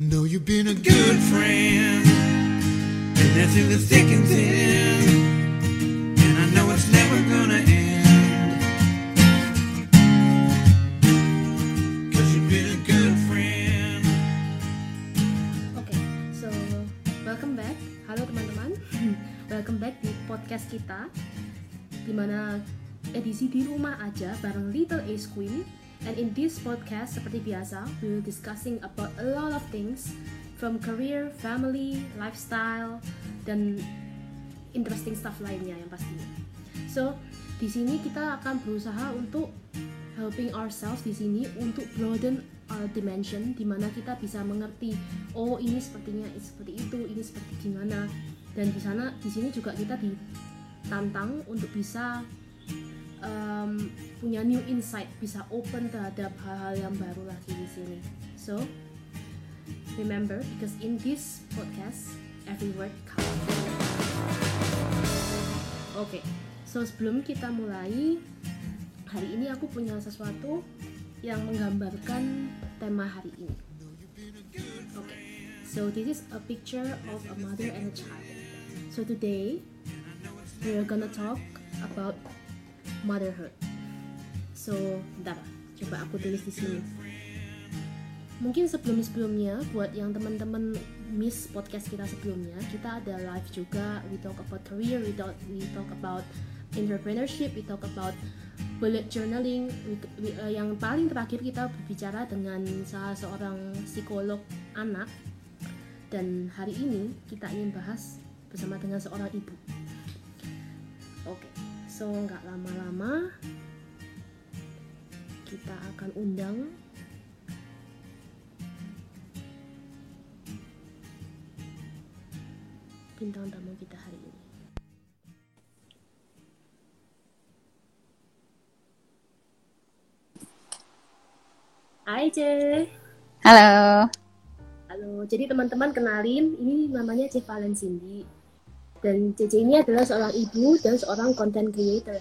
Know you've been a good friend, and that's in the thick and thin. And I know it's never gonna end. Cause you've been a good friend. Oke, so welcome back. Halo teman-teman. welcome back di podcast kita di mana edisi di rumah aja bareng Little Ace Queen. And in this podcast seperti biasa, we will discussing about a lot of things from career, family, lifestyle, dan interesting stuff lainnya yang pastinya. So di sini kita akan berusaha untuk helping ourselves di sini untuk broaden our dimension di mana kita bisa mengerti oh ini sepertinya seperti itu ini seperti gimana dan di sana di sini juga kita ditantang untuk bisa um, punya new insight bisa open terhadap hal-hal yang baru lagi di sini so remember because in this podcast every word counts oke so sebelum kita mulai hari ini aku punya sesuatu yang menggambarkan tema hari ini. Oke, so this is a picture of a mother and a child. So today we're gonna talk about motherhood. So, bentar, coba aku tulis di sini. Mungkin sebelum-sebelumnya buat yang teman-teman miss podcast kita sebelumnya, kita ada live juga. We talk about career, we talk we talk about entrepreneurship, we talk about bullet journaling we- we- eh, yang paling terakhir kita berbicara dengan salah seorang psikolog anak dan hari ini kita ingin bahas bersama dengan seorang ibu oke so nggak lama-lama kita akan undang bintang tamu kita hari ini Hai Ce Halo. Halo, jadi teman-teman kenalin, ini namanya C Valen Cindy. Dan Cece ini adalah seorang ibu dan seorang content creator.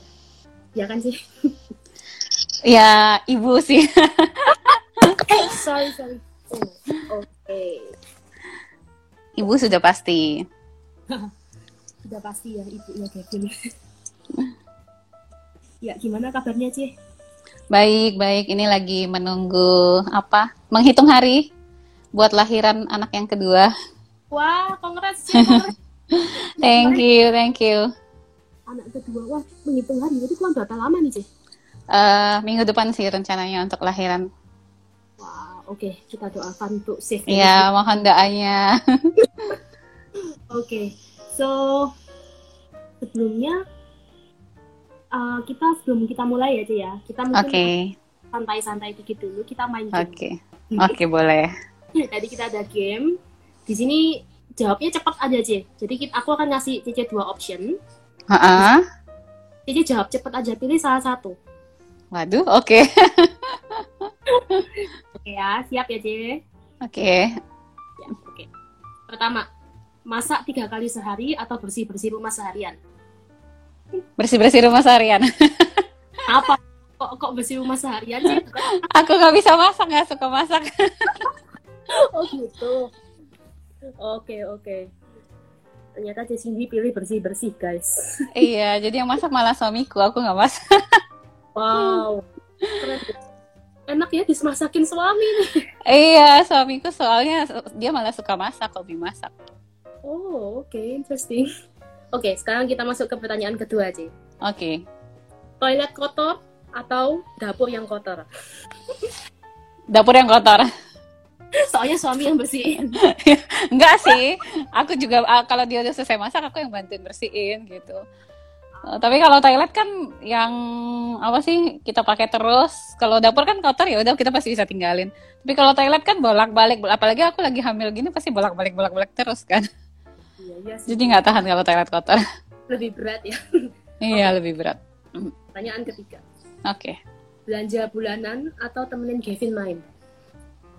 Ya kan sih? Ya, ibu sih. sorry, sorry. Oh, Oke, Ibu sudah pasti. sudah pasti ya ibunya Kevin. ya, gimana kabarnya Ci? Baik, baik. Ini lagi menunggu apa? Menghitung hari buat lahiran anak yang kedua. Wah, kongres. Thank you, thank you. Anak kedua, wah menghitung hari, itu kan berapa lama nih Ci? Eh, minggu depan sih rencananya untuk lahiran. Wah, oke, kita doakan untuk safe. Ya, mohon doanya. Oke, so sebelumnya uh, kita sebelum kita mulai aja ya, kita Oke, mungkin santai-santai dikit dulu, kita main game. oke. Oke, boleh. Tadi kita ada game, di sini jawabnya cepat aja Ci. Jadi kita, aku akan ngasih Cici dua option, Heeh. Cici jawab cepat aja, pilih salah satu. Waduh, oke. Oke ya, siap ya Ci? Oke. Ya, oke. Pertama, masak tiga kali sehari atau bersih-bersih rumah seharian? Bersih-bersih rumah seharian. Apa? Kok, kok bersih rumah seharian sih? Aku nggak bisa masak, nggak suka masak. Oh gitu. Oke oke. Ternyata Cindy pilih bersih bersih guys. iya, jadi yang masak malah suamiku, aku nggak masak. Wow. Keren. Enak ya dimasakin suami nih. Iya, suamiku soalnya dia malah suka masak, hobi masak. Oh oke interesting. Oke sekarang kita masuk ke pertanyaan kedua aja. Oke. Toilet kotor atau dapur yang kotor? Dapur yang kotor. Soalnya suami yang bersihin. Enggak sih. Aku juga kalau dia udah selesai masak aku yang bantuin bersihin gitu. Eh, tapi kalau toilet kan yang apa sih kita pakai terus. Kalau dapur kan kotor ya udah kita pasti bisa tinggalin. Tapi kalau toilet kan bolak-balik, apalagi aku lagi hamil gini pasti bolak-balik bolak-balik terus kan. Iya iya sih. Jadi nggak tahan kalau toilet kotor. Lebih berat ya. iya, lebih berat. Pertanyaan ketiga. Oke. Belanja bulanan atau temenin Kevin main?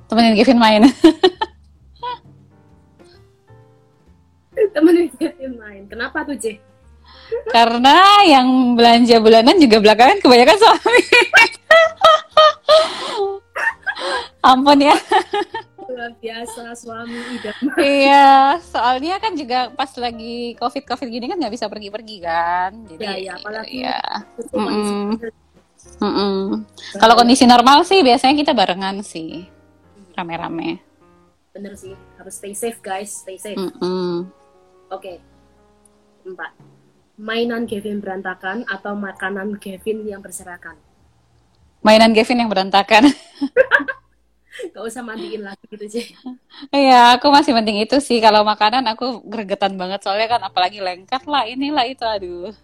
Temenin Kevin main. temenin Kevin main. Kenapa tuh J? Karena yang belanja bulanan juga belakangan kebanyakan suami. Ampun ya. luar biasa suami idaman. iya, soalnya kan juga pas lagi covid-covid gini kan nggak bisa pergi-pergi kan. Jadi Ya, ya, apalagi ya. Kondisi- Mm-mm. Kalau kondisi normal sih biasanya kita barengan sih, rame-rame. bener sih harus stay safe guys, stay safe. Mm-mm. Oke. Empat. Mainan Kevin berantakan atau makanan Kevin yang berserakan? Mainan Gavin yang berantakan. Gak usah mandiin lagi gitu sih. Iya, aku masih penting itu sih. Kalau makanan aku gregetan banget soalnya kan apalagi lengket lah inilah itu aduh.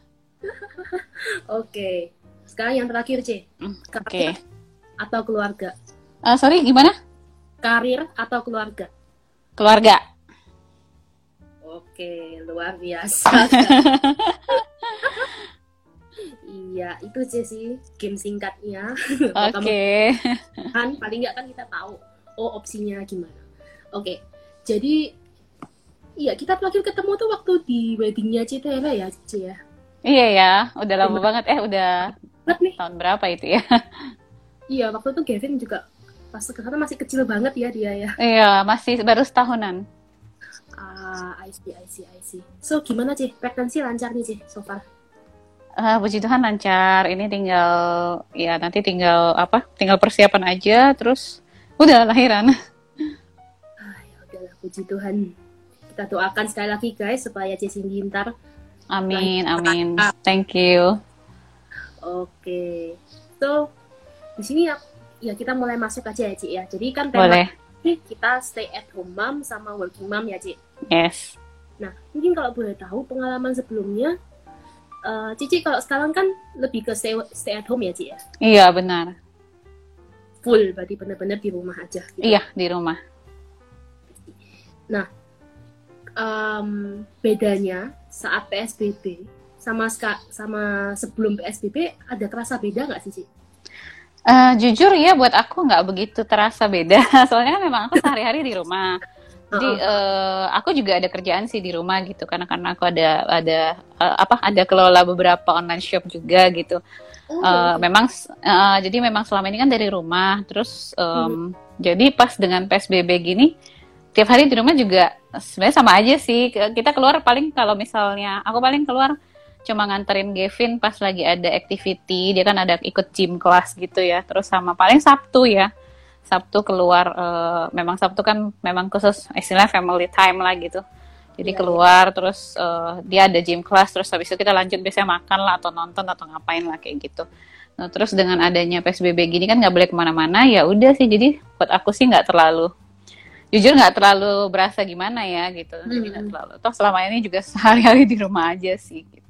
Oke. Sekarang yang terakhir C. Mm, Oke. Karir atau keluarga? Ah, sorry, gimana? Karir atau keluarga? Keluarga. Oke, luar biasa. iya, itu C sih game singkatnya. Oke. kan paling nggak kan kita tahu oh opsinya gimana oke jadi iya kita terakhir ketemu tuh waktu di weddingnya Citera ya Ci ya Iya ya, udah lama banget. Eh, udah banget nih tahun berapa itu ya? iya waktu itu Gavin juga pas sana masih kecil banget ya dia ya Iya, masih baru setahunan. Ah I see I see I see so gimana Ci pregnancy lancar nih Ci so far Ah, puji Tuhan lancar. Ini tinggal ya nanti tinggal apa? Tinggal persiapan aja terus udah lahiran. ah ya udahlah puji Tuhan kita doakan sekali lagi guys supaya Cindy ntar Amin, amin. Thank you. oke so di sini ya ya kita mulai masuk aja ya Ci ya jadi kan tema Boleh. Kita stay at home mom sama working mom ya Ci Yes. Nah, mungkin kalau boleh tahu pengalaman sebelumnya, eh, Cici kalau sekarang kan lebih ke stay, stay at home ya, Ci ya? Iya, benar. Full, berarti bener-bener di rumah aja. Gitu. Iya, di rumah. Em, bedanya saat PSBB sama sama sebelum PSBB ada kerasa beda nggak sih, Ci? Eh, jujur ya buat aku nggak begitu terasa beda. Soalnya kan memang aku sehari-hari di rumah. Jadi eh, aku juga ada kerjaan sih di rumah gitu karena karena aku ada ada eh, apa ada kelola beberapa online shop juga gitu. Eh, memang eh, jadi memang selama ini kan dari rumah terus em, jadi pas dengan PSBB gini tiap hari di rumah juga sebenarnya sama aja sih kita keluar paling kalau misalnya aku paling keluar cuma nganterin Gavin pas lagi ada activity dia kan ada ikut gym kelas gitu ya terus sama paling Sabtu ya Sabtu keluar eh, memang Sabtu kan memang khusus istilahnya family time lah gitu jadi Iya, keluar terus eh, dia ada gym class terus habis itu kita lanjut biasanya makan lah atau nonton atau ngapain lah kayak gitu. Nah terus dengan adanya PSBB gini kan nggak boleh ke mana-mana ya udah sih jadi buat aku sih nggak terlalu jujur nggak terlalu berasa gimana ya gitu. Jadi nggak Hmm. terlalu. Toh selama ini juga sehari-hari di rumah aja sih gitu.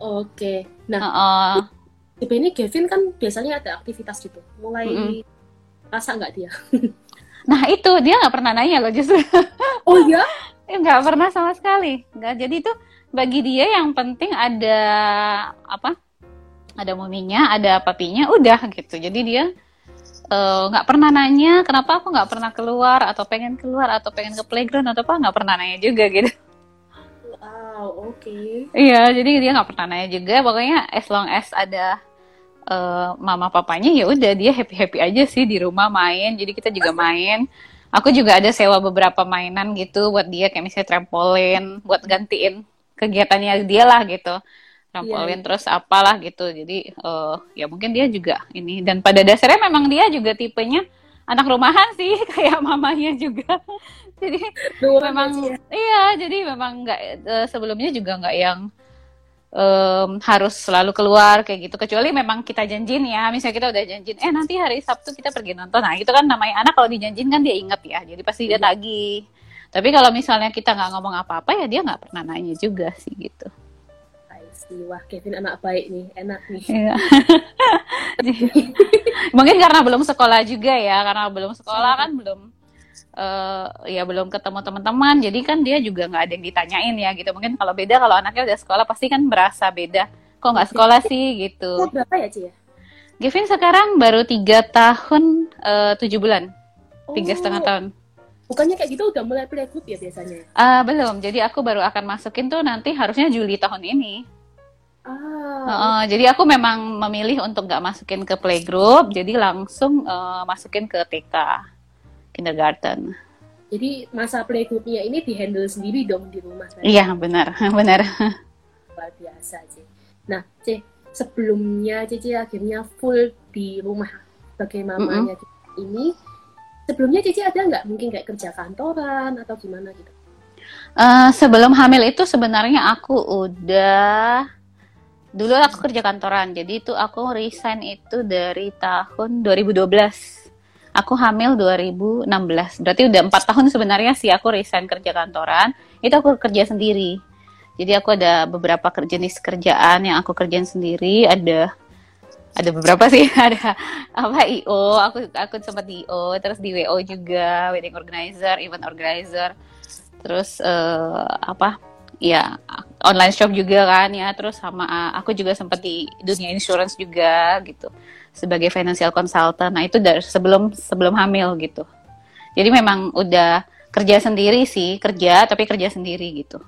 Oke. Nah, Heeh. tipe ini Gavin kan biasanya ada aktivitas gitu. Mulai Mm-mm. rasa nggak dia? Nah itu dia nggak pernah nanya loh justru. Oh ya? Nggak pernah sama sekali nggak jadi itu bagi dia yang penting ada apa ada mominya ada papinya udah gitu jadi dia eh, nggak pernah nanya kenapa aku nggak pernah keluar atau pengen keluar atau pengen ke playground atau apa nggak pernah nanya juga gitu Wow, oke. iya jadi dia nggak pernah nanya juga. Pokoknya as long as ada eh, mama papanya ya udah dia happy happy aja sih di rumah main. Jadi kita juga main. Aku juga ada sewa beberapa mainan gitu buat dia kayak misalnya trampolin buat gantiin kegiatannya dia lah gitu. Trampolin Iya. terus apalah gitu. Jadi eh, ya mungkin dia juga ini. Dan pada dasarnya memang dia juga tipenya anak rumahan sih kayak mamanya juga jadi Nurun memang ya. iya jadi memang nggak eh, sebelumnya juga nggak yang em, harus selalu keluar kayak gitu kecuali memang kita janjin ya misalnya kita udah janjin eh nanti hari Sabtu kita pergi nonton nah itu kan namanya anak kalau dijanjin kan dia inget ya jadi pasti dia Iya. tagih tapi kalau misalnya kita nggak ngomong apa-apa ya dia nggak pernah nanya juga sih gitu. Wah, Kevin anak baik nih, enak nih. Iya. mungkin karena belum sekolah juga ya karena belum sekolah kan belum eh ya belum ketemu teman-teman jadi kan dia juga nggak ada yang ditanyain ya gitu. Mungkin kalau beda kalau anaknya udah sekolah pasti kan berasa beda. Kok nggak sekolah sih gitu. Berapa ya, Ci ya? Gavin sekarang baru tiga tahun eh, tujuh bulan. Tiga Oh, setengah tahun. Bukannya kayak gitu udah mulai playgroup ya biasanya? Ah, belum. Jadi aku baru akan masukin tuh nanti harusnya Juli tahun ini. Ah, Heeh, jadi aku memang memilih untuk nggak masukin ke playgroup, jadi langsung eh, masukin ke TK. Kindergarten. Jadi masa playgroup-nya ini dihandle sendiri dong di rumah kan? Iya benar benar. Luar biasa sih. Nah, C, sebelumnya Cici akhirnya full di rumah sebagai mamanya ini. Sebelumnya Cici ada nggak mungkin kayak kerja kantoran atau gimana gitu? Eh, sebelum hamil itu sebenarnya aku udah dulu aku kerja kantoran. Jadi itu aku resign itu dari tahun 2012. Aku hamil 2016. Berarti udah empat tahun sebenarnya sih aku resign kerja kantoran. Itu aku kerja sendiri. Jadi aku ada beberapa jenis kerjaan yang aku kerjain sendiri. Ada ada beberapa sih. Ada apa IO. Aku aku sempat di IO. Terus di WO juga, wedding organizer, event organizer. Terus eh, apa? Ya online shop juga kan ya. Terus sama uh, aku juga sempat di dunia insurance juga gitu sebagai financial consultant. Nah itu dari sebelum sebelum hamil gitu. Jadi memang udah kerja sendiri sih kerja tapi kerja sendiri gitu.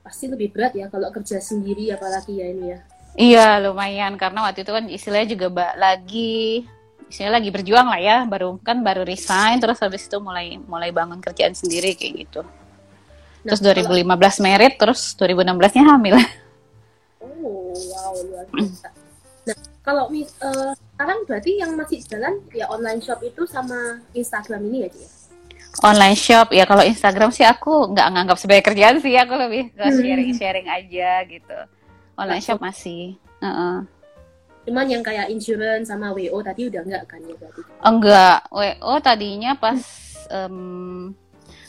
Pasti lebih berat ya kalau kerja sendiri apalagi ya ini ya. Iya lumayan karena waktu itu kan istilahnya juga ba- lagi istilahnya lagi berjuang lah ya baru kan baru resign terus habis itu mulai mulai bangun kerjaan sendiri kayak gitu. Terus Nah, 2015 merit terus 2016-nya hamil. Oh, wow, luar biasa. Kalau mis- eh, sekarang berarti yang masih jalan ya online shop itu sama Instagram ini ya, Ci, ya? Online shop ya kalau Instagram sih aku nggak nganggap sebagai kerjaan sih aku lebih ke Hmm. sharing-sharing aja gitu. Online shop masih. Heeh. Cuman yang kayak insurance sama WO tadi udah enggak kan ya berarti? Enggak, WO tadinya pas em,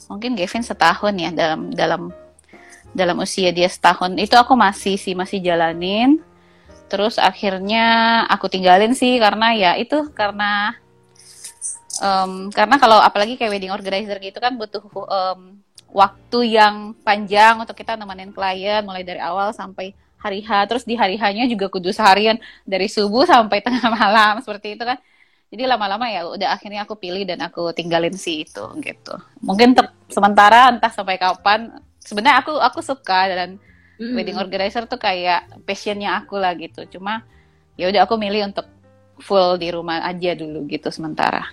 mungkin Gavin setahun ya dalam dalam dalam usia dia setahun itu aku masih sih masih jalanin. Terus akhirnya aku tinggalin sih karena ya itu karena em, karena kalau apalagi kayak wedding organizer gitu kan butuh em, waktu yang panjang untuk kita nemenin klien mulai dari awal sampai hari H. Terus di hari H-nya juga kudu seharian dari subuh sampai tengah malam seperti itu kan. Jadi lama-lama ya udah akhirnya aku pilih dan aku tinggalin sih itu gitu. Mungkin sementara entah sampai kapan. Sebenarnya aku aku suka dan Mm-mm. wedding organizer tuh kayak passionnya aku lah gitu. Cuma ya udah aku milih untuk full di rumah aja dulu gitu sementara.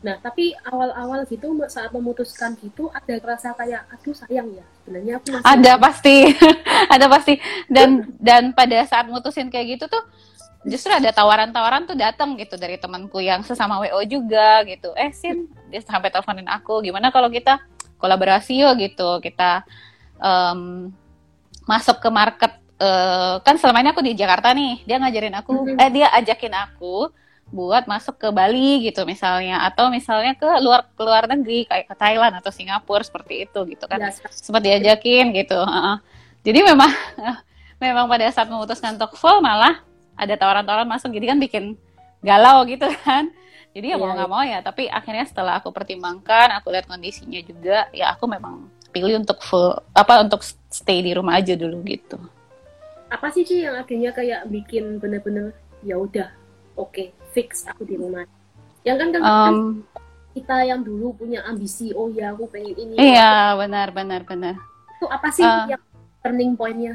Nah, tapi awal-awal gitu saat memutuskan gitu ada rasa kayak aduh sayang ya. Sebenarnya aku masih Ada pasti, ada pasti. Dan dan pada saat mutusin kayak gitu tuh justru ada tawaran-tawaran tuh datang gitu dari temanku yang sesama WO juga gitu. Eh Sin, dia sampai teleponin aku, gimana kalau kita kolaborasi yuk gitu. Kita em, masuk ke market eh, kan selama ini aku di Jakarta nih. Dia ngajarin aku, Mhm. eh dia ajakin aku buat masuk ke Bali gitu misalnya atau misalnya ke luar ke luar negeri kayak ke Thailand atau Singapura seperti itu gitu kan biasa. sempat diajakin gitu. heeh. Jadi memang memang pada saat memutuskan untuk full malah ada tawaran-tawaran masuk, jadi kan bikin galau gitu kan. Jadi ya mau Iya, nggak mau ya, tapi akhirnya setelah aku pertimbangkan, aku lihat kondisinya juga, ya aku memang pilih untuk full apa untuk stay di rumah aja dulu gitu. Apa sih sih yang akhirnya kayak bikin bener-bener ya udah oke fix aku di rumah. Yang kan kan Em, kita yang dulu punya ambisi oh ya aku pengen ini. iya benar benar benar. Itu apa sih Ah. yang turning point-nya?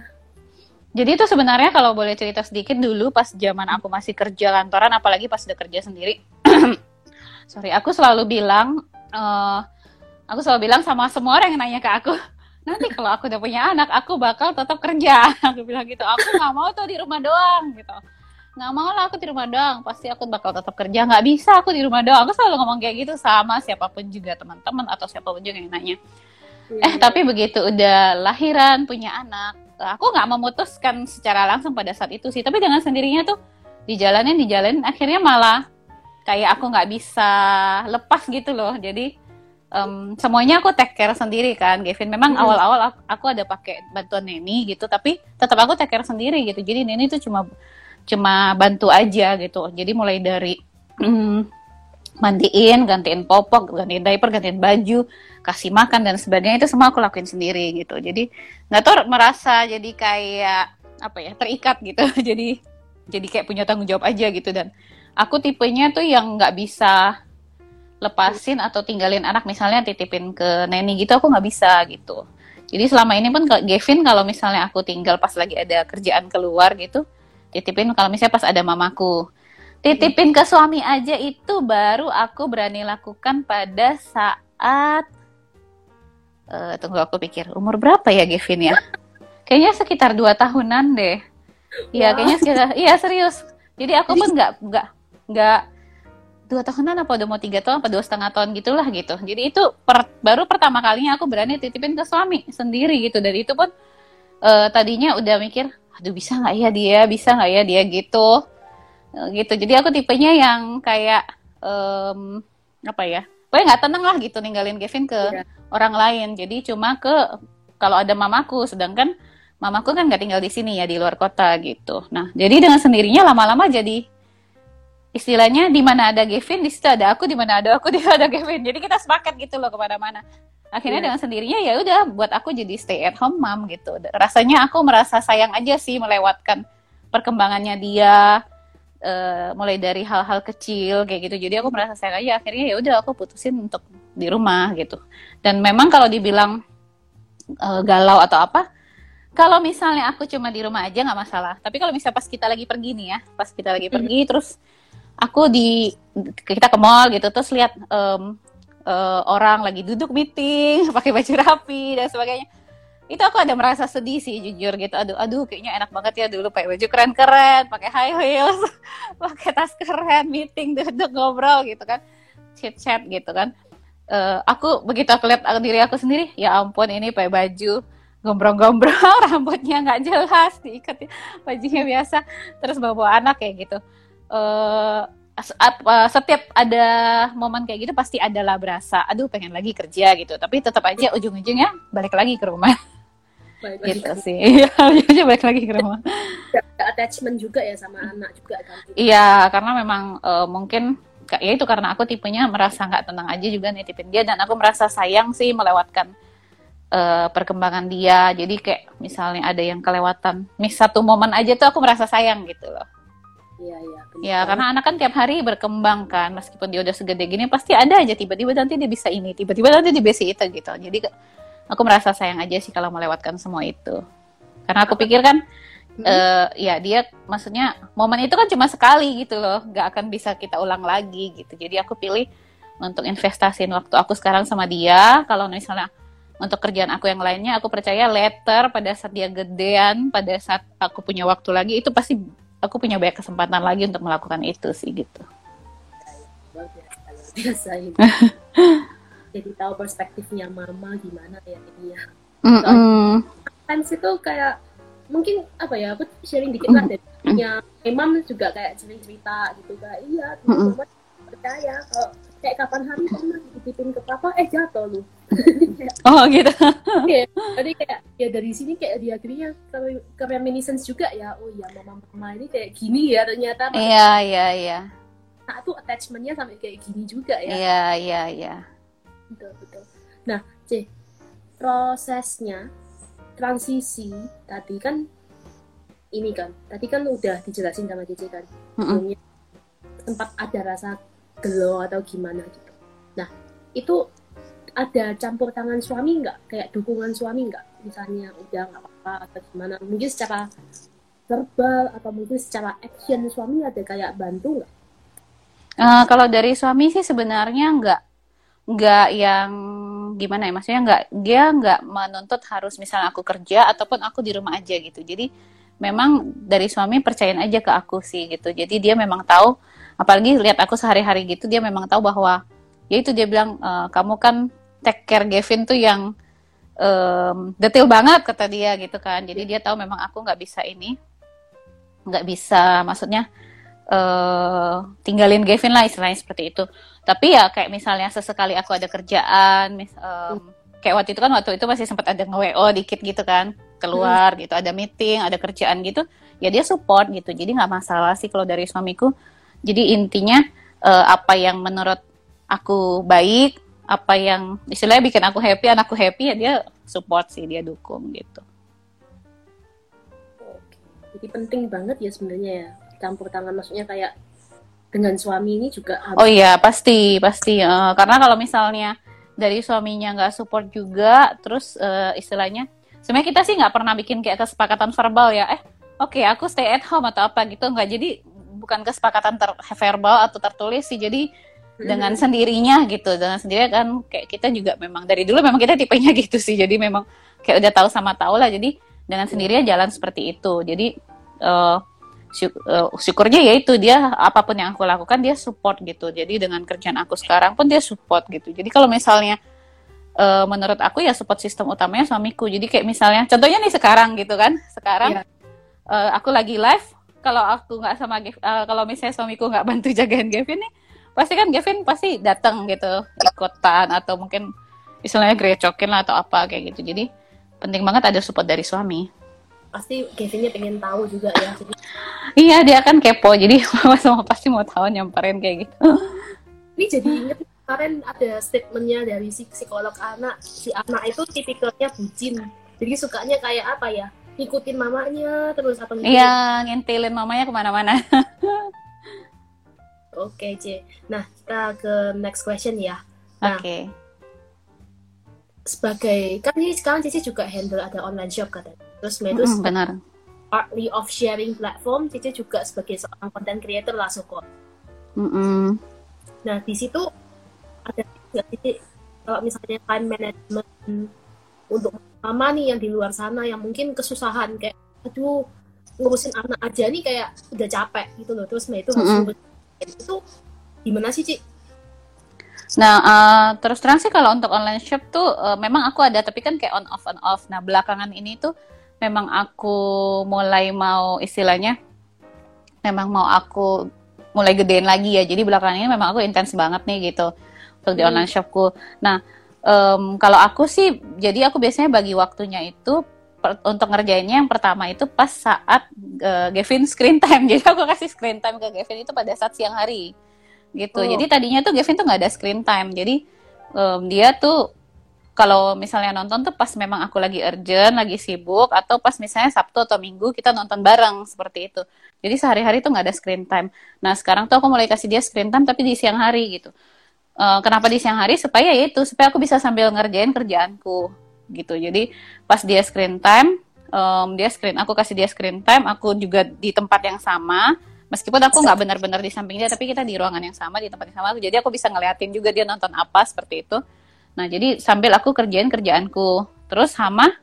Jadi itu sebenarnya kalau boleh cerita sedikit dulu pas zaman aku masih kerja kantoran, apalagi pas udah kerja sendiri. Sorry, aku selalu bilang, eh, aku selalu bilang sama semua orang yang nanya ke aku, nanti kalau aku udah punya anak, aku bakal tetap kerja. Aku bilang gitu, aku nggak mau tuh di rumah doang gitu. Nggak mau lah aku di rumah doang, pasti aku bakal tetap kerja. Nggak bisa aku di rumah doang. Aku selalu ngomong kayak gitu sama siapa pun juga teman-teman atau siapa pun juga yang nanya. Eh tapi begitu udah lahiran punya anak, aku nggak memutuskan secara langsung pada saat itu sih. Tapi dengan sendirinya tuh dijalanin dijalanin, akhirnya malah kayak aku nggak bisa lepas gitu loh. Jadi em, semuanya aku take care sendiri kan, Gavin. Memang Hmm. awal-awal aku, aku ada pakai bantuan neni gitu, tapi tetap aku take care sendiri gitu. Jadi neni tuh cuma cuma bantu aja gitu. Jadi mulai dari mm, mandiin, gantiin popok, gantiin diaper, gantiin baju, kasih makan dan sebagainya itu semua aku lakuin sendiri gitu. Jadi nggak tahu merasa jadi kayak apa ya terikat gitu. jadi jadi kayak punya tanggung jawab aja gitu dan aku tipenya tuh yang nggak bisa lepasin atau tinggalin anak misalnya titipin ke neni gitu aku nggak bisa gitu. Jadi selama ini pun ke- Gavin kalau misalnya aku tinggal pas lagi ada kerjaan keluar gitu, titipin kalau misalnya pas ada mamaku titipin ke suami aja itu baru aku berani lakukan pada saat eh tunggu aku pikir umur berapa ya Gavin ya? Kayaknya sekitar dua tahunan deh. Iya kayaknya sekitar iya serius. Jadi aku pun nggak nggak nggak dua tahunan apa udah mau tiga tahun apa dua setengah tahun gitulah gitu. Jadi itu per- baru pertama kalinya aku berani titipin ke suami sendiri gitu. Dan itu pun eh, tadinya udah mikir, aduh bisa nggak ya dia, bisa nggak ya dia gitu, Eh, gitu. Jadi aku tipenya yang kayak em, apa ya? Pokoknya nggak tenang lah gitu ninggalin Kevin ke Iya. orang lain. Jadi cuma ke kalau ada mamaku, sedangkan mamaku kan nggak tinggal di sini ya di luar kota gitu. Nah, jadi dengan sendirinya lama-lama jadi istilahnya di mana ada Kevin di situ ada aku, di mana ada aku di situ ada Kevin. Jadi kita sepakat gitu loh ke mana-mana. Akhirnya Iya. dengan sendirinya ya udah buat aku jadi stay at home mom gitu. Rasanya aku merasa sayang aja sih melewatkan perkembangannya dia eh, mulai dari hal-hal kecil kayak gitu. Jadi aku merasa sayang aja akhirnya ya udah aku putusin untuk di rumah gitu. Dan memang kalau dibilang eh, galau atau apa, kalau misalnya aku cuma di rumah aja nggak masalah. Tapi kalau misalnya pas kita lagi pergi nih ya, pas kita lagi pergi terus aku di kita ke mall gitu terus lihat em, eh, orang lagi duduk meeting pakai baju rapi dan sebagainya. Itu aku ada merasa sedih sih jujur gitu. Aduh aduh kayaknya enak banget ya dulu pakai baju keren-keren pakai high heels pakai tas keren meeting duduk ngobrol gitu kan chat chat gitu kan. Eh, aku begitu aku lihat diri aku sendiri ya ampun ini pakai baju gombrong-gombrong rambutnya nggak jelas diikat bajunya biasa terus bawa, -bawa anak kayak gitu apa, setiap ada momen kayak gitu pasti adalah berasa aduh pengen lagi kerja gitu. Tapi tetap aja ujung-ujungnya balik lagi ke rumah. Balik gitu sih. ujungnya balik lagi ke rumah. Ada attachment juga ya sama anak juga kan? Iya karena memang eh, mungkin ya itu karena aku tipenya merasa nggak tenang aja juga nitipin dia dan aku merasa sayang sih melewatkan eh, perkembangan dia. Jadi kayak misalnya ada yang kelewatan miss satu momen aja tuh aku merasa sayang gitu loh iya iya Ya, karena anak kan tiap hari berkembang kan, meskipun dia udah segede gini, pasti ada aja tiba-tiba nanti dia bisa ini, tiba-tiba nanti dia bisa itu gitu. Jadi aku merasa sayang aja sih kalau melewatkan semua itu. Karena aku pikir kan, Hmm. eh, ya dia, maksudnya momen itu kan cuma sekali gitu loh, nggak akan bisa kita ulang lagi gitu. Jadi aku pilih untuk investasiin waktu aku sekarang sama dia. Kalau misalnya untuk kerjaan aku yang lainnya, aku percaya later pada saat dia gedean, pada saat aku punya waktu lagi, itu pasti aku punya banyak kesempatan lagi untuk melakukan itu sih gitu. biasa ini. Jadi tahu perspektifnya mama gimana ya ini ya. Fans itu kayak mungkin apa ya aku sharing dikit lah dari punya imam juga kayak sering cerita gitu kayak iya percaya kalau kayak kapan hari pernah dititipin ke papa eh jatuh lu Oh gitu. jadi kayak ya dari sini kayak dia akhirnya ke, ke reminiscence juga ya. Oh ya mama mama ini kayak gini ya ternyata. Iya iya iya. nah, tuh attachmentnya sampai kayak gini juga ya. Iya iya iya. betul betul. Nah C. Prosesnya transisi tadi kan ini kan. Tadi kan udah dijelasin sama Cici kan. Sebelumnya sempat ada rasa gelo atau gimana gitu. Nah itu ada campur tangan suami nggak? Kayak dukungan suami nggak? Misalnya udah nggak apa-apa atau gimana? Mungkin secara verbal atau mungkin secara action suami ada kayak bantu nggak? Eh, kalau dari suami sih sebenarnya nggak nggak yang gimana ya? Maksudnya nggak dia nggak menuntut harus misalnya aku kerja ataupun aku di rumah aja gitu. Jadi memang dari suami percayain aja ke aku sih gitu. Jadi dia memang tahu apalagi lihat aku sehari-hari gitu dia memang tahu bahwa ya itu dia bilang "Eh, kamu kan take care Gavin tuh yang em, detail banget kata dia gitu kan jadi dia tahu memang aku nggak bisa ini nggak bisa maksudnya eh tinggalin Gavin lah istilahnya seperti itu. Tapi ya kayak misalnya sesekali aku ada kerjaan, mis, em, kayak waktu itu kan waktu itu masih sempat ada nge-WO dikit gitu kan, keluar gitu, ada meeting, ada kerjaan gitu, ya dia support gitu. Jadi nggak masalah sih kalau dari suamiku. Jadi intinya eh, apa yang menurut aku baik, apa yang istilahnya bikin aku happy, anakku happy ya dia support sih, dia dukung gitu. Jadi penting banget ya sebenarnya ya campur tangan maksudnya kayak dengan suami ini juga harus Oh iya pasti pasti Eh, karena kalau misalnya dari suaminya nggak support juga terus eh, istilahnya sebenarnya kita sih nggak pernah bikin kayak kesepakatan verbal ya eh oke aku stay at home atau apa gitu nggak jadi bukan kesepakatan ter verbal atau tertulis sih jadi dengan sendirinya gitu dengan sendirinya kan kayak kita juga memang dari dulu memang kita tipenya gitu sih jadi memang kayak udah tahu sama tahu lah jadi dengan sendirinya jalan seperti itu. Jadi uh, syuk- uh, syukurnya ya itu dia apa pun yang aku lakukan dia support gitu. Jadi dengan kerjaan aku sekarang pun dia support gitu. Jadi kalau misalnya uh, menurut aku ya support sistem utamanya suamiku. Jadi kayak misalnya contohnya nih sekarang gitu kan sekarang Iya. uh, aku lagi live kalau aku nggak sama uh, kalau misalnya suamiku nggak bantu jagain Gavin nih pasti kan Gavin pasti datang gitu ikutan atau mungkin istilahnya grecokin lah atau apa kayak gitu. Jadi penting banget ada support dari suami. Pasti Kevinnya pengen tahu juga ya jadi iya dia kan kepo jadi mama sama pasti mau tahu nyamperin kayak gitu. Ini jadi inget kemarin ada statementnya dari si psikolog anak. Si anak itu tipikalnya bucin. Jadi sukanya kayak apa ya? Ngikutin mamanya terus atau ngikutin iya ngintilin mamanya ke mana-mana Oke, C. Nah, kita ke next question ya. Nah. oke Sebagai, kan ini sekarang Cici juga handle ada online shop katanya. Terus itu Mm-mm, benar partly of sharing platform, Cici juga sebagai seorang content creator lah, Soko. Mm-mm. Nah, di situ ada nggak Cici, kalau misalnya time management untuk mama nih yang di luar sana yang mungkin kesusahan kayak, aduh, ngurusin anak aja nih kayak udah capek gitu loh. Terus Mbak itu harus Itu gimana sih, Ci? Nah, eh, terus terang sih kalau untuk online shop tuh eh, memang aku ada, tapi kan kayak on off on off. Nah, belakangan ini tuh memang aku mulai mau istilahnya, memang mau aku mulai gedein lagi ya. Jadi belakangan ini memang aku intens banget nih gitu untuk di Hmm. online shopku. Nah, em, kalau aku sih, jadi aku biasanya bagi waktunya itu per- untuk ngerjainnya yang pertama itu pas saat eh, Gavin screen time. Jadi aku kasih screen time ke Gavin itu pada saat siang hari gitu. Oh. Jadi tadinya tuh Gavin tuh nggak ada screen time. Jadi em, dia tuh kalau misalnya nonton tuh pas memang aku lagi urgent, lagi sibuk, atau pas misalnya Sabtu atau Minggu kita nonton bareng seperti itu. Jadi sehari-hari tuh nggak ada screen time. Nah sekarang tuh aku mulai kasih dia screen time tapi di siang hari gitu. Eh, kenapa di siang hari? Supaya ya itu, supaya aku bisa sambil ngerjain kerjaanku gitu. Jadi pas dia screen time, em, dia screen, aku kasih dia screen time, aku juga di tempat yang sama. Meskipun aku nggak benar-benar di samping dia, tapi kita di ruangan yang sama, di tempat yang sama. Jadi aku bisa ngeliatin juga dia nonton apa seperti itu. Nah, jadi sambil aku kerjain kerjaanku. Terus sama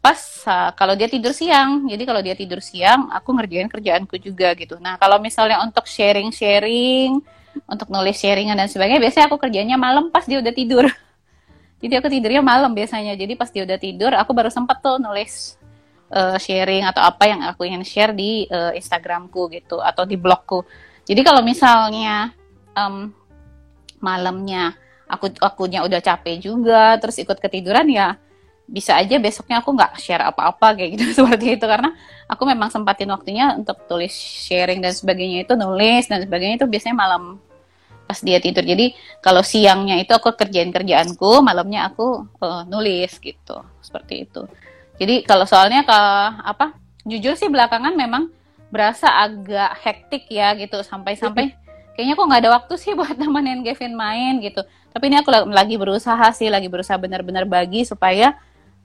pas uh, kalau dia tidur siang. Jadi kalau dia tidur siang, aku ngerjain kerjaanku juga gitu. Nah, kalau misalnya untuk sharing-sharing, untuk nulis sharingan dan sebagainya, biasanya aku kerjanya malam pas dia udah tidur. Jadi aku tidurnya malam biasanya. Jadi pas dia udah tidur, aku baru sempat tuh nulis uh, sharing atau apa yang aku ingin share di uh, Instagramku gitu atau di blogku. Jadi kalau misalnya em, malamnya aku akunya udah capek juga, terus ikut ketiduran ya bisa aja besoknya aku nggak share apa-apa kayak gitu seperti itu karena aku memang sempatin waktunya untuk tulis sharing dan sebagainya itu nulis dan sebagainya itu biasanya malam pas dia tidur. Jadi kalau siangnya itu aku kerjain kerjaanku malamnya aku eh, nulis gitu. Seperti itu. Jadi kalau soalnya ke apa jujur sih belakangan memang berasa agak hektik ya gitu. Sampai-sampai kayaknya kok nggak ada waktu sih buat nemenin Gavin main gitu. Tapi ini aku la- lagi berusaha sih lagi berusaha benar-benar bagi supaya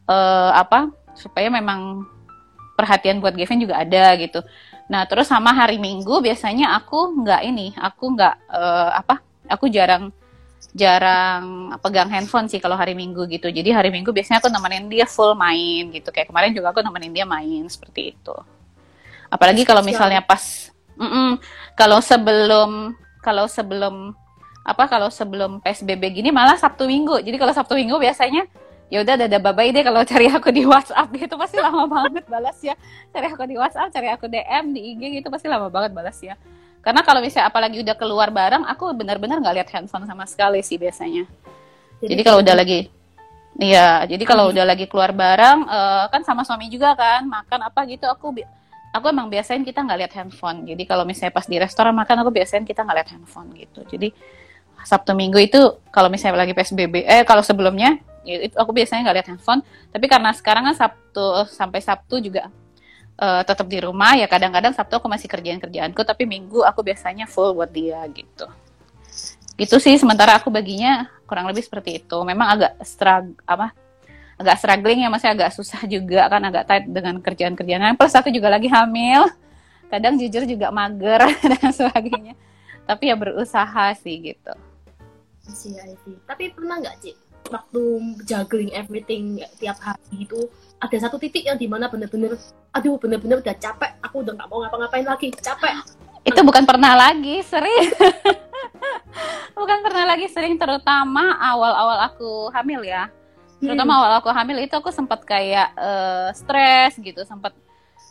eh, apa supaya memang perhatian buat Gavin juga ada gitu nah terus sama hari Minggu biasanya aku nggak ini aku nggak eh, apa aku jarang jarang pegang handphone sih kalau hari Minggu gitu jadi hari Minggu biasanya aku nemenin dia full main gitu kayak kemarin juga aku nemenin dia main seperti itu apalagi kalau misalnya pas Mm-mm. kalau sebelum kalau sebelum apa kalau sebelum PSBB gini malah Sabtu Minggu. Jadi kalau Sabtu Minggu biasanya ya udah ada babai deh kalau cari aku di WhatsApp gitu pasti lama banget balasnya. Cari aku di WhatsApp, cari aku DM di IG gitu pasti lama banget balasnya. Karena kalau misalnya apalagi udah keluar bareng, aku benar-benar nggak lihat handphone sama sekali sih biasanya. Jadi kalau udah lagi Iya, jadi kalau udah lagi keluar bareng, eh, kan sama suami juga kan, makan apa gitu, aku aku emang biasain kita nggak lihat handphone. Jadi kalau misalnya pas di restoran makan, aku biasain kita nggak lihat handphone gitu. Jadi Sabtu Minggu itu kalau misalnya lagi PSBB, eh kalau sebelumnya ya itu aku biasanya nggak lihat handphone. Tapi karena sekarang kan Sabtu sampai Sabtu juga eh, tetap di rumah, ya kadang-kadang Sabtu aku masih kerjaan kerjaanku, tapi Minggu aku biasanya full buat dia gitu. Gitu sih. Sementara aku baginya kurang lebih seperti itu. Memang agak struggle apa? Agak struggling ya, masih agak susah juga kan agak tight dengan kerjaan-kerjaan. Plus aku juga lagi hamil. kadang jujur juga mager dan sebagainya tapi ya berusaha sih gitu sih. Tapi pernah nggak Cik waktu juggling everything tiap hari itu ada satu titik yang di mana bener-bener aduh bener-bener udah capek aku udah nggak mau ngapa-ngapain lagi capek. Itu bukan pernah lagi sering. Bukan pernah lagi sering terutama awal-awal aku hamil ya. Terutama awal aku hamil itu aku sempat kayak eh, stres gitu sempat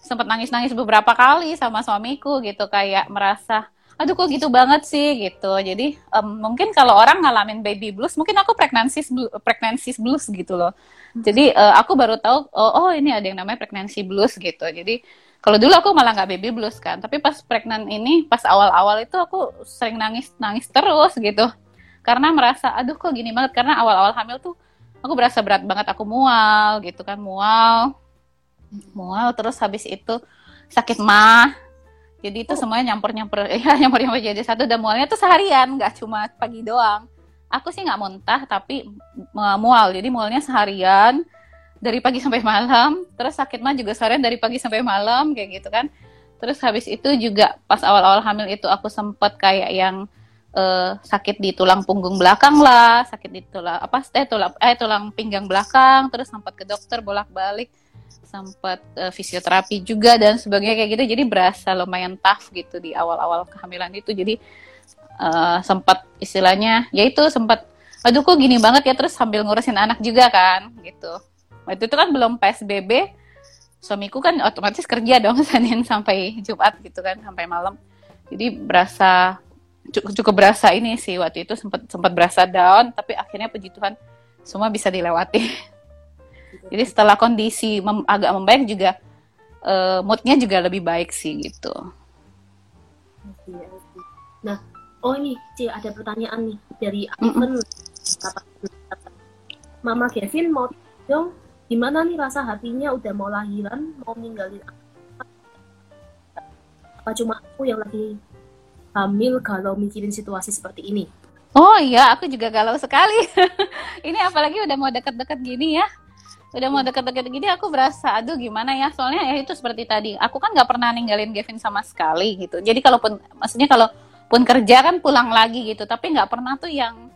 sempat nangis-nangis beberapa kali sama suamiku gitu kayak merasa aduh kok gitu banget sih gitu. Jadi em, mungkin kalau orang ngalamin baby blues mungkin aku pregnancy blues, pregnancy blues gitu loh. Jadi eh, aku baru tahu oh, oh ini ada yang namanya pregnancy blues gitu. Jadi kalau dulu aku malah nggak baby blues kan. Tapi pas pregnant ini pas awal-awal itu aku sering nangis nangis terus gitu. Karena merasa aduh kok gini banget. Karena awal-awal hamil tuh aku berasa berat banget. Aku mual gitu kan mual. Mual terus habis itu sakit mah jadi itu semuanya nyampur nyampur ya nyampur jadi satu. Dan mualnya tuh seharian nggak cuma pagi doang. Aku sih nggak muntah tapi mu- mual. Jadi mualnya seharian dari pagi sampai malam. Terus sakit mah juga seharian dari pagi sampai malam kayak gitu kan. Terus habis itu juga pas awal-awal hamil itu aku sempet kayak yang eh, sakit di tulang punggung belakang lah sakit di tulang apa eh tulang eh tulang pinggang belakang. Terus sempat ke dokter bolak-balik sempat eh, fisioterapi juga dan sebagainya kayak gitu. Jadi berasa lumayan tough gitu di awal-awal kehamilan itu. Jadi eh, sempat istilahnya ya itu sempat aduh kok gini banget ya? Terus sambil ngurusin anak juga kan gitu. Waktu itu kan belum PSBB suamiku kan otomatis kerja dong Senin sampai Jumat gitu kan sampai malam. Jadi berasa cu- cukup berasa ini sih. Waktu itu sempat sempat berasa down tapi akhirnya puji Tuhan semua bisa dilewati jadi setelah kondisi mem- agak membaik juga eh, moodnya juga lebih baik sih gitu. Nah, oh ini Ci ada pertanyaan nih dari. Ivan. Kata- Mama Kevin mau dong gimana nih rasa hatinya udah mau lahiran mau ninggalin apa cuma aku yang lagi hamil kalau mikirin situasi seperti ini Oh iya, aku juga galau sekali. ini apalagi udah mau deket-deket gini ya. Udah mau deket-deket gini aku berasa, aduh gimana ya. Soalnya ya itu seperti tadi, aku kan nggak pernah ninggalin Gavin sama sekali gitu. Jadi kalaupun, maksudnya kalaupun kerja kan pulang lagi gitu. Tapi nggak pernah tuh yang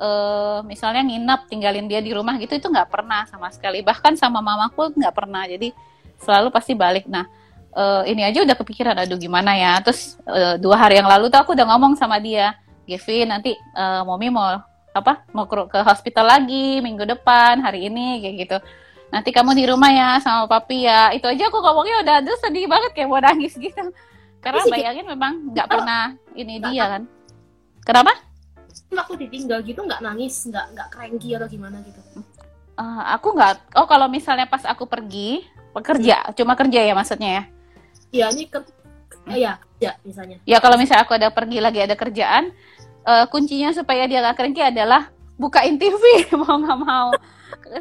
eh misalnya nginep tinggalin dia di rumah gitu itu nggak pernah sama sekali. Bahkan sama mamaku nggak pernah. Jadi selalu pasti balik. Nah eh, ini aja udah kepikiran, aduh gimana ya. Terus eh, dua hari yang lalu tuh aku udah ngomong sama dia. Gavin nanti eh, Momi mau apa mau ke, ke hospital lagi minggu depan hari ini kayak gitu. Nanti kamu di rumah ya sama papi ya. Itu aja aku ngomongnya udah aduh sedih banget kayak mau nangis gitu. Karena bayangin memang nggak pernah ini dia kan? kenapa? Waktu ditinggal gitu nggak nangis nggak nggak cranky atau gimana gitu. Eh, aku nggak oh kalau misalnya pas aku pergi pekerja cuma kerja ya maksudnya ya? Ya ini ke eh, ya kerja misalnya. Ya kalau misalnya aku ada pergi lagi ada kerjaan eh, kuncinya supaya dia nggak kerengki adalah bukain TV mau nggak mau.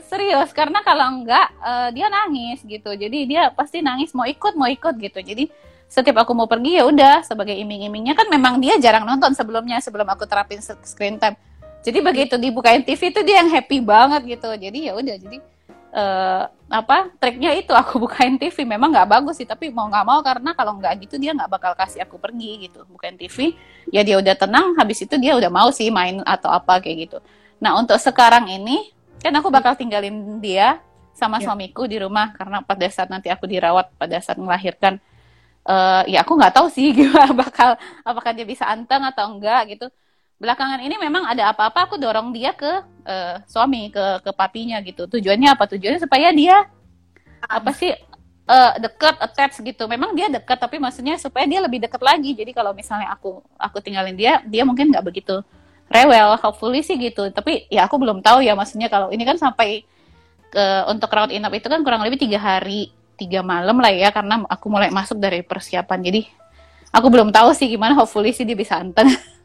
Serius karena kalau enggak eh, dia nangis gitu. Jadi dia pasti nangis mau ikut mau ikut gitu. Jadi setiap aku mau pergi ya udah sebagai iming-imingnya. Kan memang dia jarang nonton sebelumnya sebelum aku terapin screen time. Jadi begitu dibukain TV itu dia yang happy banget gitu. Jadi ya udah jadi eh, apa triknya itu aku bukain TV memang nggak bagus sih tapi mau nggak mau karena kalau nggak gitu dia nggak bakal kasih aku pergi gitu. Bukain TV ya dia udah tenang habis itu dia udah mau sih main atau apa kayak gitu. Nah untuk sekarang ini kan aku bakal tinggalin dia sama Ya. suamiku di rumah karena pada saat nanti aku dirawat pada saat melahirkan eh, ya aku nggak tahu sih gimana bakal apakah dia bisa anteng atau enggak gitu belakangan ini memang ada apa-apa aku dorong dia ke eh, suami ke ke papinya gitu. Tujuannya apa? Tujuannya supaya dia apa sih eh, dekat attach gitu. Memang dia dekat tapi maksudnya supaya dia lebih dekat lagi. Jadi kalau misalnya aku aku tinggalin dia dia mungkin nggak begitu rewel. Hopefully sih gitu. Tapi ya aku belum tahu ya maksudnya kalau ini kan sampai ke untuk rawat inap itu kan kurang lebih tiga hari tiga malam lah ya karena aku mulai masuk dari persiapan. Jadi aku belum tahu sih gimana. Hopefully sih dia bisa anteng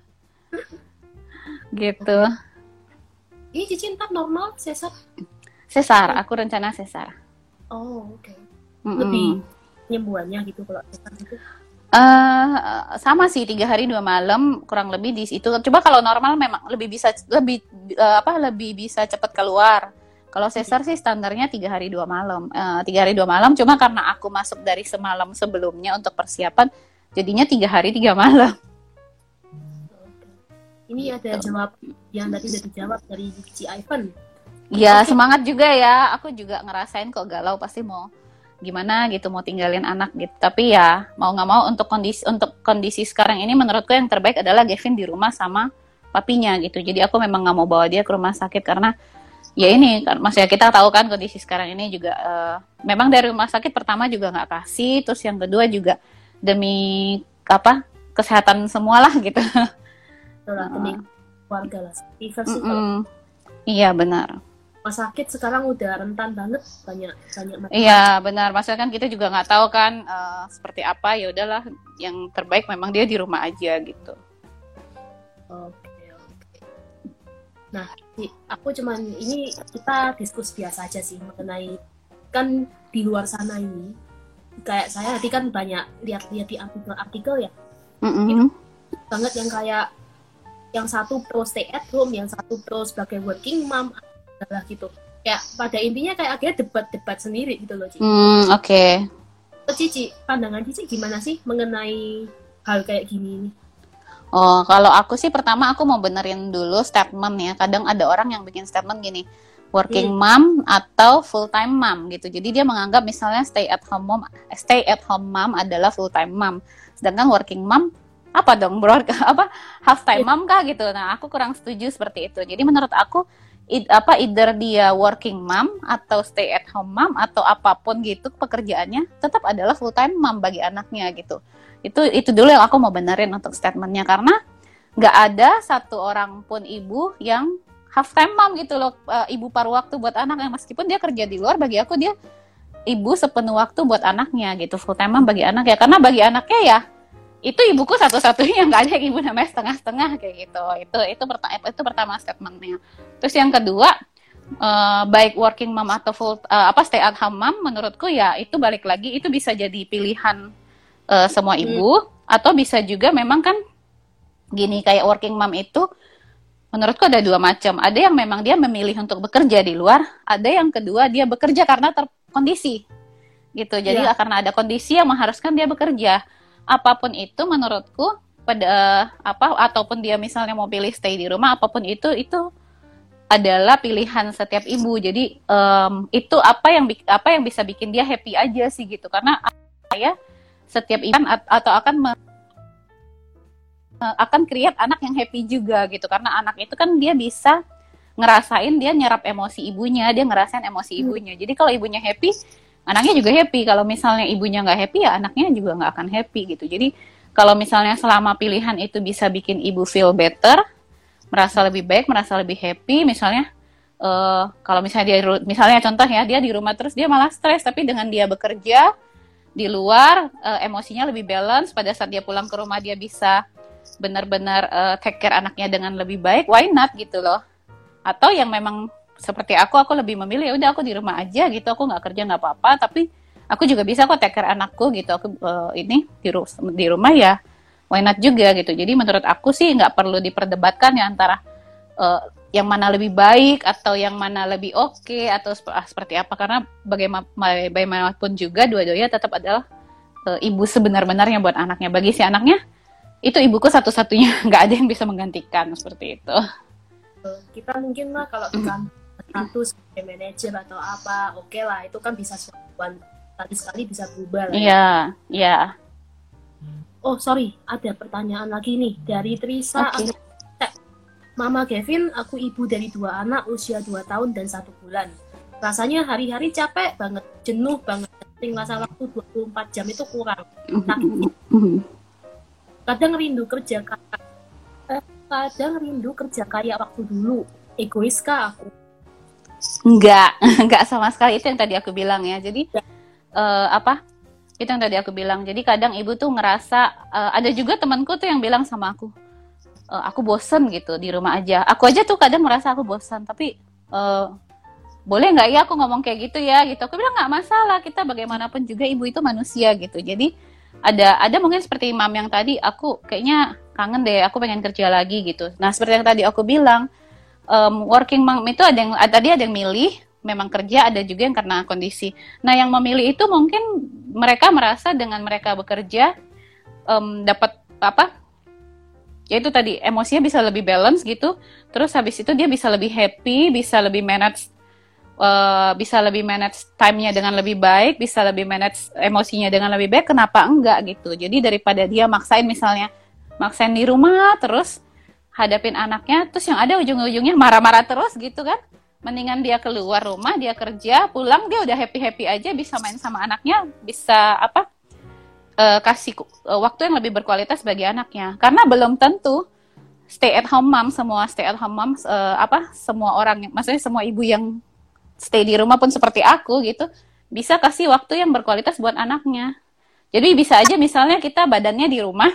gitu ini cici ntar normal sesar sesar aku rencana sesar oh oke Mm-mm. lebih penyembuhannya gitu kalau sesar gitu Eh, sama sih tiga hari dua malam kurang lebih di situ. Coba kalau normal memang lebih bisa lebih eh, apa lebih bisa cepat keluar. Kalau sesar sih standarnya tiga hari dua malam, Eh, tiga hari dua malam. Cuma karena aku masuk dari semalam sebelumnya untuk persiapan, jadinya tiga hari tiga malam. Ini ada jawab yang tadi udah dijawab dari si Ivan. Ya Oke. semangat juga ya. Aku juga ngerasain kok galau pasti mau gimana gitu mau tinggalin anak gitu. Tapi ya mau nggak mau untuk kondisi untuk kondisi sekarang ini menurutku yang terbaik adalah Gavin di rumah sama papinya gitu. Jadi aku memang nggak mau bawa dia ke rumah sakit karena ya ini kan maksudnya kita tahu kan kondisi sekarang ini juga eh, memang dari rumah sakit pertama juga nggak kasih, terus yang kedua juga demi apa kesehatan semualah gitu. Lah, demi keluarga lah. Sih kalau Mm-mm. Iya benar. rumah sakit sekarang udah rentan banget banyak banyak macam. Iya benar, maksudnya kan kita juga nggak tahu kan eh, seperti apa ya udahlah yang terbaik memang dia di rumah aja gitu. Oke, oke. Nah, di- aku cuman ini kita diskusi biasa aja sih mengenai kan di luar sana ini kayak saya tadi kan banyak lihat-lihat di artikel-artikel ya Mm-mm. banget yang kayak yang satu pro stay at home, yang satu pro sebagai working mom adalah gitu. Kayak pada intinya kayak akhirnya debat-debat sendiri gitu loh, Ci. Hmm, Oke. Cici, pandangan Cici gimana sih mengenai hal kayak gini ini? Oh kalau aku sih pertama aku mau benerin dulu statement ya. Kadang ada orang yang bikin statement gini, working mom atau full time mom gitu. Jadi dia menganggap misalnya stay at home mom, stay at home mom adalah full time mom. Sedangkan working mom apa dong bro? Apa half time mom kah gitu? Nah aku kurang setuju seperti itu. Jadi menurut aku it- apa either dia working mom atau stay at home mom atau apa pun gitu pekerjaannya tetap adalah full time mom bagi anaknya gitu. Itu itu dulu yang aku mau benerin untuk statementnya. Karena nggak ada satu orang pun ibu yang half time mom gitu loh eh, ibu paruh waktu buat anaknya. Meskipun dia kerja di luar bagi aku dia ibu sepenuh waktu buat anaknya gitu. Full time mom bagi anak ya karena bagi anaknya ya itu ibuku satu-satunya nggak ada yang ibu namanya setengah-setengah kayak gitu. Itu itu pertama itu pertama statementnya. Terus yang kedua eh, baik working mom atau full eh, apa stay at home mom menurutku ya itu balik lagi itu bisa jadi pilihan eh, semua ibu. Atau bisa juga memang kan gini kayak working mom itu menurutku ada dua macam. Ada yang memang dia memilih untuk bekerja di luar ada yang kedua dia bekerja karena terkondisi. Gitu jadi Iya. karena ada kondisi yang mengharuskan dia bekerja apa pun itu menurutku pada eh, apa ataupun dia misalnya mau pilih stay di rumah apa pun itu itu adalah pilihan setiap ibu. Jadi em, itu apa yang apa yang bisa bikin dia happy aja sih gitu. Karena saya setiap ibu kan at- atau akan me- eh, akan create anak yang happy juga gitu. Karena anak itu kan dia bisa ngerasain dia nyerap emosi ibunya dia ngerasain emosi ibunya. Jadi kalau ibunya happy anaknya juga happy. Kalau misalnya ibunya nggak happy ya anaknya juga nggak akan happy gitu. Jadi kalau misalnya selama pilihan itu bisa bikin ibu feel better merasa lebih baik merasa lebih happy misalnya eh kalau misalnya dia misalnya contoh ya dia di rumah terus dia malah stres. Tapi dengan dia bekerja di luar eh, emosinya lebih balance. Pada saat dia pulang ke rumah dia bisa benar-benar eh, take care anaknya dengan lebih baik why not gitu loh. Atau yang memang seperti aku aku lebih memilih ya udah aku di rumah aja gitu aku nggak kerja nggak apa-apa. Tapi aku juga bisa kok take care anakku gitu aku eh, ini di, ru- di rumah ya why not juga gitu. Jadi menurut aku sih nggak perlu diperdebatkan ya antara eh, yang mana lebih baik atau yang mana lebih oke atau sep- ah, seperti apa. Karena bagaimana bagaimanapun juga dua-duanya tetap adalah eh, ibu sebenar-benarnya buat anaknya. Bagi si anaknya itu ibuku satu-satunya. Nggak ada yang bisa menggantikan seperti itu. Kita mungkin lah kalau di kantor status sebagai manajer atau apa, oke lah itu kan bisa sekali sekali bisa berubah lah. ya. iya iya Oh sorry, ada pertanyaan lagi nih dari Trisa. Eh, Mama Kevin, aku ibu dari dua anak usia 2 tahun dan satu bulan. Rasanya hari-hari capek banget, jenuh banget. Rasa waktu 24 jam itu kurang. Kadang rindu kerja kayak eh, kadang rindu kerja kayak waktu dulu. Egois kah aku? Enggak, enggak sama sekali itu yang tadi aku bilang ya. Jadi eh, apa? Itu yang tadi aku bilang. Jadi kadang ibu tuh ngerasa eh, ada juga temanku tuh yang bilang sama aku, "Eh, aku bosen gitu di rumah aja. Aku aja tuh kadang merasa aku bosan, tapi eh, boleh nggak ya aku ngomong kayak gitu ya gitu. Aku bilang nggak masalah. Kita bagaimanapun juga ibu itu manusia gitu. Jadi ada ada mungkin seperti imam yang tadi aku kayaknya kangen deh. Aku pengen kerja lagi gitu. Nah seperti yang tadi aku bilang em, working mom itu ada yang ada- tadi ada yang milih memang kerja, ada juga yang karena kondisi. Nah, yang memilih itu mungkin mereka merasa dengan mereka bekerja em, dapat apa? Ya itu tadi emosinya bisa lebih balance gitu. Terus habis itu dia bisa lebih happy, bisa lebih manage eh, bisa lebih manage time-nya dengan lebih baik, bisa lebih manage emosinya dengan lebih baik. Kenapa enggak gitu? Jadi daripada dia maksain misalnya maksain di rumah terus hadapin anaknya, terus yang ada ujung-ujungnya marah-marah terus gitu kan? Mendingan dia keluar rumah, dia kerja, pulang dia udah happy-happy aja, bisa main sama anaknya, bisa apa? eh, kasih eh, waktu yang lebih berkualitas bagi anaknya. Karena belum tentu stay at home mom semua stay at home moms eh, apa semua orang maksudnya semua ibu yang stay di rumah pun seperti aku gitu bisa kasih waktu yang berkualitas buat anaknya. Jadi bisa aja misalnya kita badannya di rumah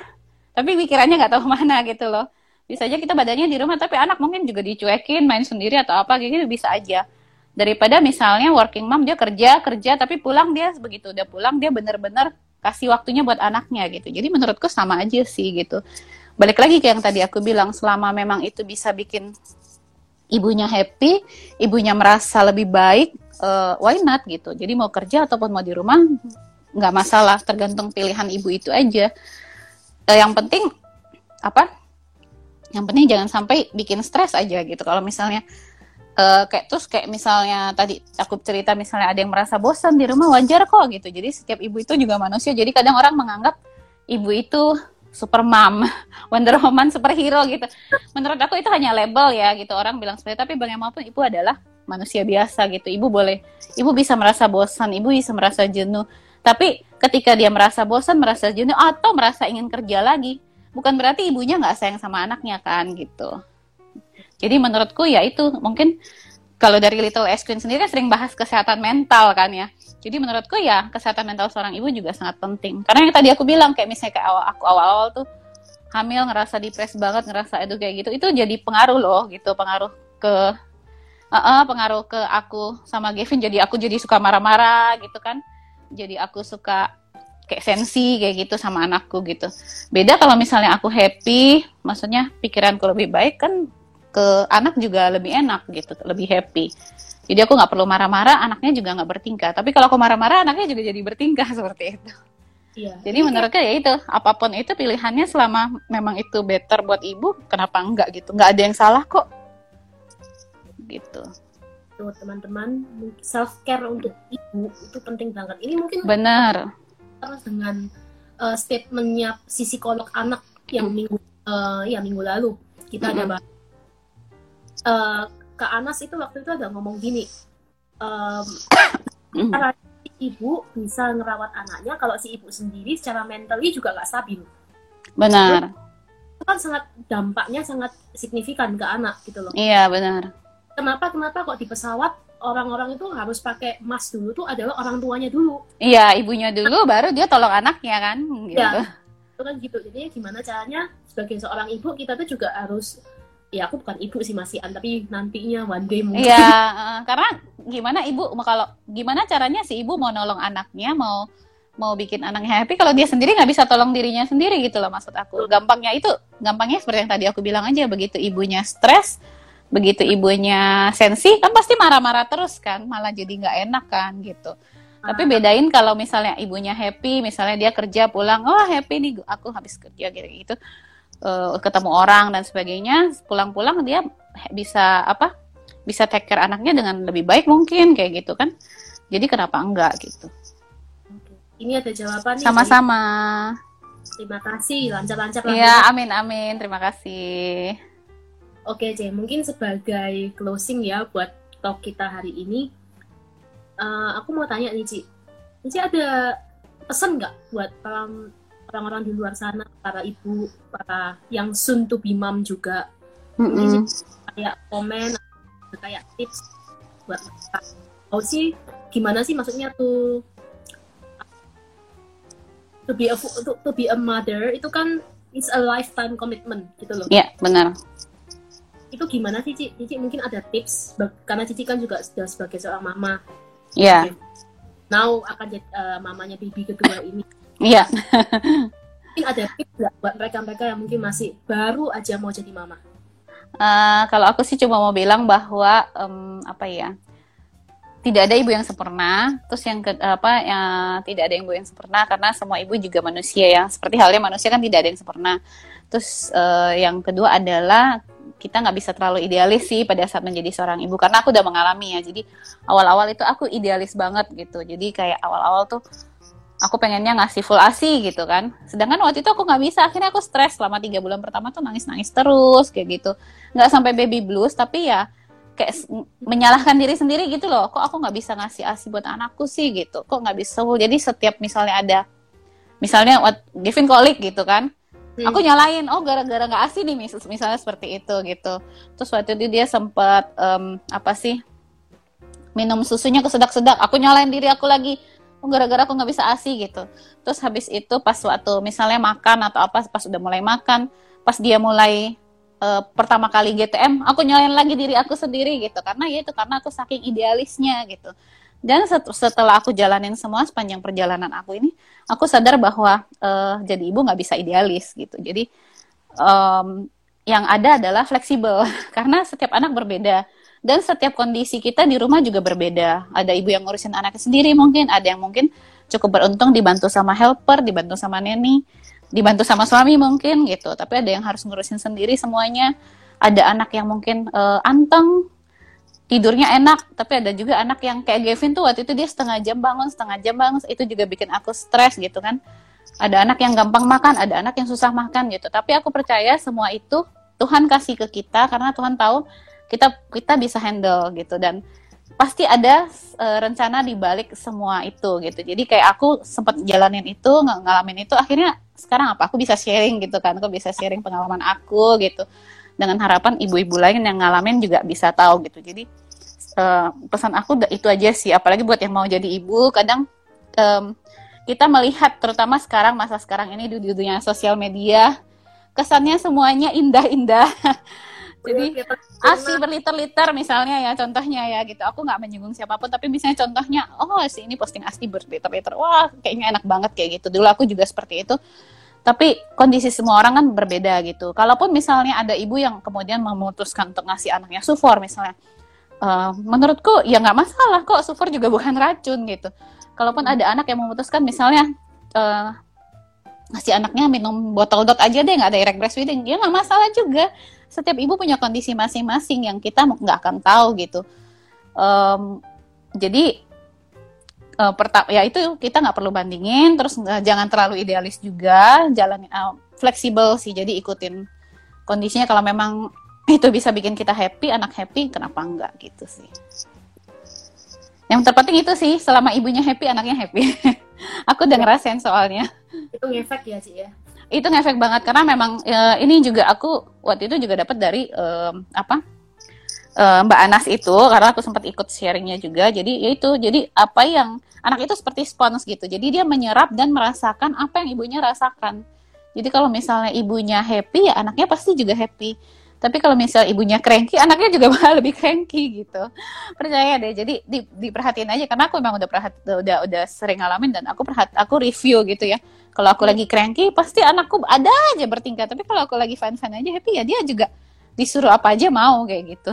tapi pikirannya nggak tahu mana gitu loh. Bisa aja kita badannya di rumah tapi anak mungkin juga dicuekin main sendiri atau apa kayak gitu bisa aja. Daripada misalnya working mom dia kerja kerja tapi pulang dia begitu udah pulang dia bener-bener kasih waktunya buat anaknya gitu. Jadi menurutku sama aja sih gitu. Balik lagi ke yang tadi aku bilang selama memang itu bisa bikin ibunya happy, ibunya merasa lebih baik, eh, why not gitu. Jadi mau kerja ataupun mau di rumah nggak masalah, tergantung pilihan ibu itu aja. Eh, yang penting apa? Yang penting jangan sampai bikin stres aja gitu. Kalau misalnya eh, kayak terus kayak misalnya tadi aku cerita misalnya ada yang merasa bosan di rumah wajar kok gitu. Jadi setiap ibu itu juga manusia. Jadi kadang orang menganggap ibu itu super mom, Wonder Woman superhero gitu. Menurut aku itu hanya label ya gitu. Orang bilang seperti tapi bagaimanapun ibu adalah manusia biasa gitu. Ibu boleh, ibu bisa merasa bosan, ibu bisa merasa jenuh. Tapi ketika dia merasa bosan, merasa jenuh atau merasa ingin kerja lagi, bukan berarti ibunya nggak sayang sama anaknya kan gitu. Jadi menurutku ya itu mungkin kalau dari Little Ice Queen sendiri kan sering bahas kesehatan mental kan ya. Jadi menurutku ya kesehatan mental seorang ibu juga sangat penting. Karena yang tadi aku bilang kayak misalnya kayak awal aku awal-awal tuh hamil ngerasa depres banget, ngerasa itu kayak gitu, itu jadi pengaruh loh gitu, pengaruh ke eh, eh, pengaruh ke aku sama Gavin. Jadi aku jadi suka marah-marah gitu kan. Jadi aku suka kayak sensi kayak gitu sama anakku gitu. Beda kalau misalnya aku happy, maksudnya pikiranku lebih baik kan ke anak juga lebih enak gitu, lebih happy. Jadi aku nggak perlu marah-marah, anaknya juga nggak bertingkah. Tapi kalau aku marah-marah, anaknya juga jadi bertingkah seperti itu. Iya. Jadi menurutnya ya itu, apa pun itu pilihannya selama memang itu better buat ibu, kenapa enggak gitu? Nggak ada yang salah kok. Gitu. Teman-teman, self care untuk ibu itu penting banget. Ini mungkin Benar. Dengan eh, statementnya si psikolog anak yang minggu eh, ya minggu lalu kita ada Mm-mm. bahas. Eh, Kak Anas itu waktu itu ada ngomong gini, Mm. cara si ibu bisa ngerawat anaknya kalau si ibu sendiri secara mentally juga nggak stabil. Benar. Itu kan sangat dampaknya sangat signifikan ke anak gitu loh. Iya, benar. Kenapa kenapa kok di pesawat orang-orang itu harus pakai mask dulu tuh adalah orang tuanya dulu. Iya, ibunya dulu baru dia tolong anaknya kan gitu. Ya. Itu kan gitu. Jadi gimana caranya sebagai seorang ibu kita tuh juga harus ya aku bukan ibu sih masihan tapi nantinya one day mungkin Iya, eh, karena gimana ibu kalau gimana caranya si ibu mau nolong anaknya, mau mau bikin anaknya happy kalau dia sendiri nggak bisa tolong dirinya sendiri gitu loh maksud aku. Gampangnya itu, gampangnya seperti yang tadi aku bilang aja, begitu ibunya stres, begitu ibunya sensi, kan pasti marah-marah terus kan, malah jadi nggak enak kan gitu. Tapi bedain kalau misalnya ibunya happy, misalnya dia kerja pulang, oh happy nih, aku habis kerja gitu gitu, Eh, ketemu orang dan sebagainya, pulang-pulang dia bisa apa? Bisa take care anaknya dengan lebih baik mungkin kayak gitu kan. Jadi kenapa enggak gitu? Ini ada jawaban. Sama-sama. Terima kasih, lancar-lancar. Iya, amin amin. Terima kasih. Oke, Jay, mungkin sebagai closing ya buat talk kita hari ini, eh, aku mau tanya nih, Ci. Ci ada pesan nggak buat orang-orang di luar sana, para ibu, para yang soon to be mom juga, Mm-mm. kayak komen, kayak tips buat mereka. Oh sih, gimana sih maksudnya tuh to be a to, to be a mother itu kan it's a lifetime commitment gitu loh. Iya, benar. Itu gimana sih Cici? Cici mungkin ada tips karena Cici kan juga sudah sebagai seorang mama Iya, now akan jadi eh, mamanya baby kedua ini iya. mungkin ada tips nggak buat mereka-mereka yang mungkin masih baru aja mau jadi mama Eh, kalau aku sih cuma mau bilang bahwa em, apa ya tidak ada ibu yang sempurna. Terus yang ke, apa ya tidak ada ibu yang sempurna karena semua ibu juga manusia ya. Seperti halnya manusia kan tidak ada yang sempurna. Terus uh, yang kedua adalah kita nggak bisa terlalu idealis sih pada saat menjadi seorang ibu karena aku udah mengalami ya. Jadi awal-awal itu aku idealis banget gitu. Jadi kayak awal-awal tuh aku pengennya ngasih full asi gitu kan. Sedangkan waktu itu aku nggak bisa. Akhirnya aku stres selama tiga bulan pertama tuh nangis-nangis terus kayak gitu. Nggak sampai baby blues tapi ya kayak menyalahkan diri sendiri gitu loh kok aku nggak bisa ngasih asi buat anakku sih gitu kok nggak bisa jadi setiap misalnya ada misalnya what Gavin kolik gitu kan hmm. aku nyalain oh gara-gara nggak asi nih mis misalnya seperti itu gitu. Terus waktu itu dia sempat um, apa sih minum susunya kesedak-sedak. Aku nyalain diri aku lagi. Oh gara-gara aku nggak bisa asi gitu. Terus habis itu pas waktu misalnya makan atau apa pas udah mulai makan pas dia mulai uh, pertama kali GTM aku nyalain lagi diri aku sendiri gitu. Karena ya itu karena aku saking idealisnya gitu dan set setelah aku jalanin semua sepanjang perjalanan aku ini aku sadar bahwa uh, jadi ibu nggak bisa idealis gitu. Jadi um, yang ada adalah fleksibel karena setiap anak berbeda. Dan setiap kondisi kita di rumah juga berbeda. Ada ibu yang ngurusin anaknya sendiri mungkin ada yang mungkin cukup beruntung dibantu sama helper dibantu sama neni dibantu sama suami mungkin gitu. Tapi ada yang harus ngurusin sendiri semuanya. Ada anak yang mungkin uh, anteng tidurnya enak tapi ada juga anak yang kayak Gavin tuh waktu itu dia setengah jam bangun setengah jam bangun itu juga bikin aku stres gitu kan ada anak yang gampang makan ada anak yang susah makan gitu tapi aku percaya semua itu Tuhan kasih ke kita karena Tuhan tahu kita kita bisa handle gitu dan pasti ada uh, rencana di balik semua itu gitu. Jadi kayak aku sempat jalanin itu, ng ngalamin itu, akhirnya sekarang apa? Aku bisa sharing gitu kan, aku bisa sharing pengalaman aku gitu. Dengan harapan ibu-ibu lain yang ngalamin juga bisa tahu gitu. Jadi uh, pesan aku itu aja sih. Apalagi buat yang mau jadi ibu, kadang um, kita melihat terutama sekarang masa sekarang ini di dunia sosial media kesannya semuanya indah-indah. Jadi asi berliter-liter misalnya ya contohnya ya gitu. Aku nggak menyinggung siapa pun tapi misalnya contohnya oh si ini posting asi berliter-liter. Wah kayaknya enak banget kayak gitu. Dulu aku juga seperti itu tapi kondisi semua orang kan berbeda gitu. Kalaupun misalnya ada ibu yang kemudian memutuskan untuk ngasih anaknya sufor misalnya uh, menurutku ya nggak masalah kok sufor juga bukan racun gitu. Kalaupun ada anak yang memutuskan misalnya uh, ngasih anaknya minum botol dot aja deh nggak ada direct breastfeeding ya nggak masalah juga. Setiap ibu punya kondisi masing-masing yang kita nggak akan tahu gitu. Um, jadi uh, pertama ya itu kita nggak perlu bandingin, terus nggak jangan terlalu idealis juga, jalan uh, fleksibel sih. Jadi ikutin kondisinya kalau memang itu bisa bikin kita happy, anak happy, kenapa enggak gitu sih. Yang terpenting itu sih, selama ibunya happy, anaknya happy. Aku udah ngerasain soalnya. Itu ngefek ya, Ci ya? itu ngefek banget karena memang uh, ini juga aku waktu itu juga dapat dari um, apa uh, Mbak Anas itu karena aku sempat ikut sharingnya juga jadi ya itu jadi apa yang anak itu seperti spons gitu jadi dia menyerap dan merasakan apa yang ibunya rasakan jadi kalau misalnya ibunya happy ya anaknya pasti juga happy tapi kalau misal ibunya cranky, anaknya juga bakal lebih cranky gitu. Percaya deh. Jadi di, diperhatiin aja karena aku memang udah perhat, udah udah sering ngalamin dan aku perhat, aku review gitu ya. Kalau aku lagi cranky, pasti anakku ada aja bertingkah. Tapi kalau aku lagi fine-fine aja happy ya dia juga disuruh apa aja mau kayak gitu.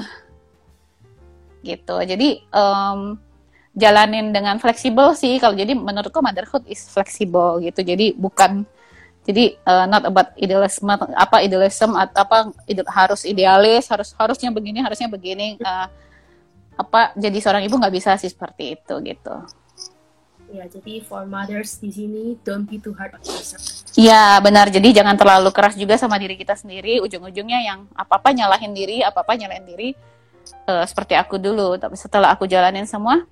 Gitu. Jadi um, jalanin dengan fleksibel sih. Kalau jadi menurutku motherhood is flexible gitu. Jadi bukan jadi uh, not about idealism apa idealism atau apa ide, harus idealis, harus harusnya begini, harusnya begini. Uh, apa jadi seorang ibu nggak bisa sih seperti itu gitu. Ya, jadi for mothers di sini don't be too hard on yourself. Iya, benar. Jadi jangan terlalu keras juga sama diri kita sendiri. Ujung-ujungnya yang apa-apa nyalahin diri, apa-apa nyalahin diri. Uh, seperti aku dulu, tapi setelah aku jalanin semua,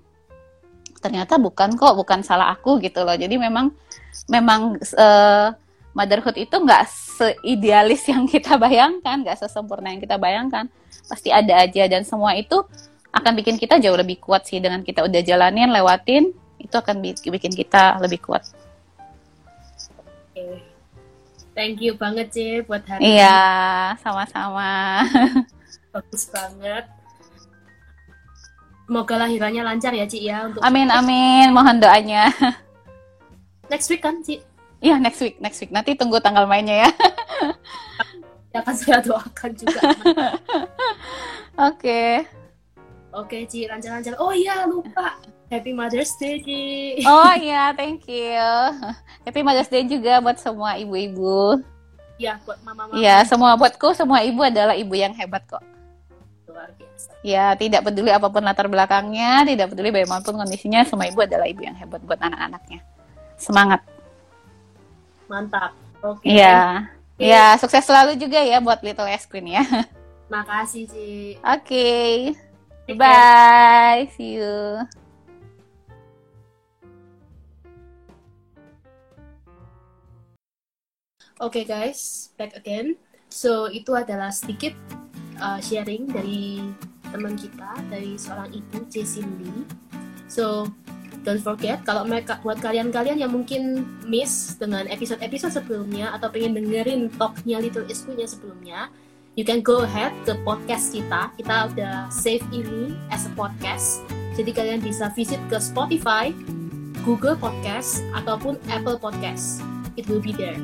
ternyata bukan kok, bukan salah aku gitu loh. Jadi memang memang uh, motherhood itu nggak seidealis yang kita bayangkan, nggak sesempurna yang kita bayangkan. Pasti ada aja dan semua itu akan bikin kita jauh lebih kuat sih dengan kita udah jalanin, lewatin, itu akan bikin kita lebih kuat. Thank you banget sih buat hari ini. Iya, sama-sama. Bagus banget. Semoga lahirannya lancar ya, Ci ya untuk Amin amin, mohon doanya. Next week kan, Ci? Iya next week, next week. Nanti tunggu tanggal mainnya ya. ya kan saya doakan juga. Oke. Oke, Ci, lancar-lancar. Oh iya, lupa. Happy Mother's Day, Ci. Oh iya, thank you. Happy Mother's Day juga buat semua ibu-ibu. Ya, buat mama-mama. Ya, semua buatku semua ibu adalah ibu yang hebat kok. Luar biasa. Ya, tidak peduli apa pun latar belakangnya, tidak peduli bagaimanapun kondisinya, semua ibu adalah ibu yang hebat buat anak-anaknya. Semangat. Mantap. Oke. Iya. Ya, sukses selalu juga ya buat Little Ice Queen ya. Makasih, Ci. Oke. Care. Bye. See you. Oke guys, back again. So itu adalah sedikit uh, sharing dari teman kita, dari seorang ibu C. Cindy. So don't forget kalau mereka buat kalian-kalian yang mungkin miss dengan episode-episode sebelumnya atau pengen dengerin talknya Little Iskunya sebelumnya, you can go ahead ke podcast kita. Kita udah save ini as a podcast. Jadi kalian bisa visit ke Spotify, Google Podcast ataupun Apple Podcast. It will be there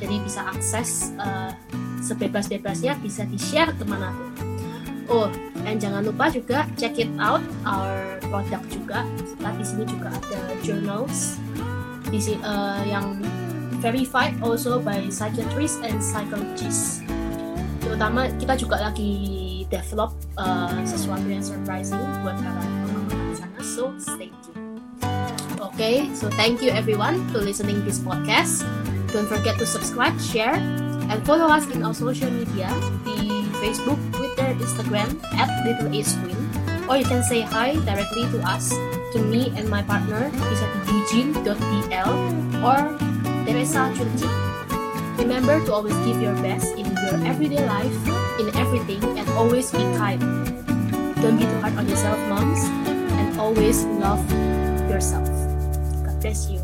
jadi bisa akses uh, sebebas-bebasnya bisa di share ke mana pun oh dan jangan lupa juga check it out our product juga. Kita di sini juga ada journals di uh, yang verified also by psychiatrists and psychologists. Terutama kita juga lagi develop uh, sesuatu yang surprising buat para teman-teman di sana. So stay tuned. Okay so thank you everyone to listening this podcast. Don't forget to subscribe, share, and follow us in our social media, the Facebook, Twitter, Instagram, at Little Ace Queen. Or you can say hi directly to us, to me and my partner, bisa di eugene.dl or Teresa Chunji. Remember to always give your best in your everyday life, in everything, and always be kind. Don't be too hard on yourself, moms, and always love yourself. God bless you.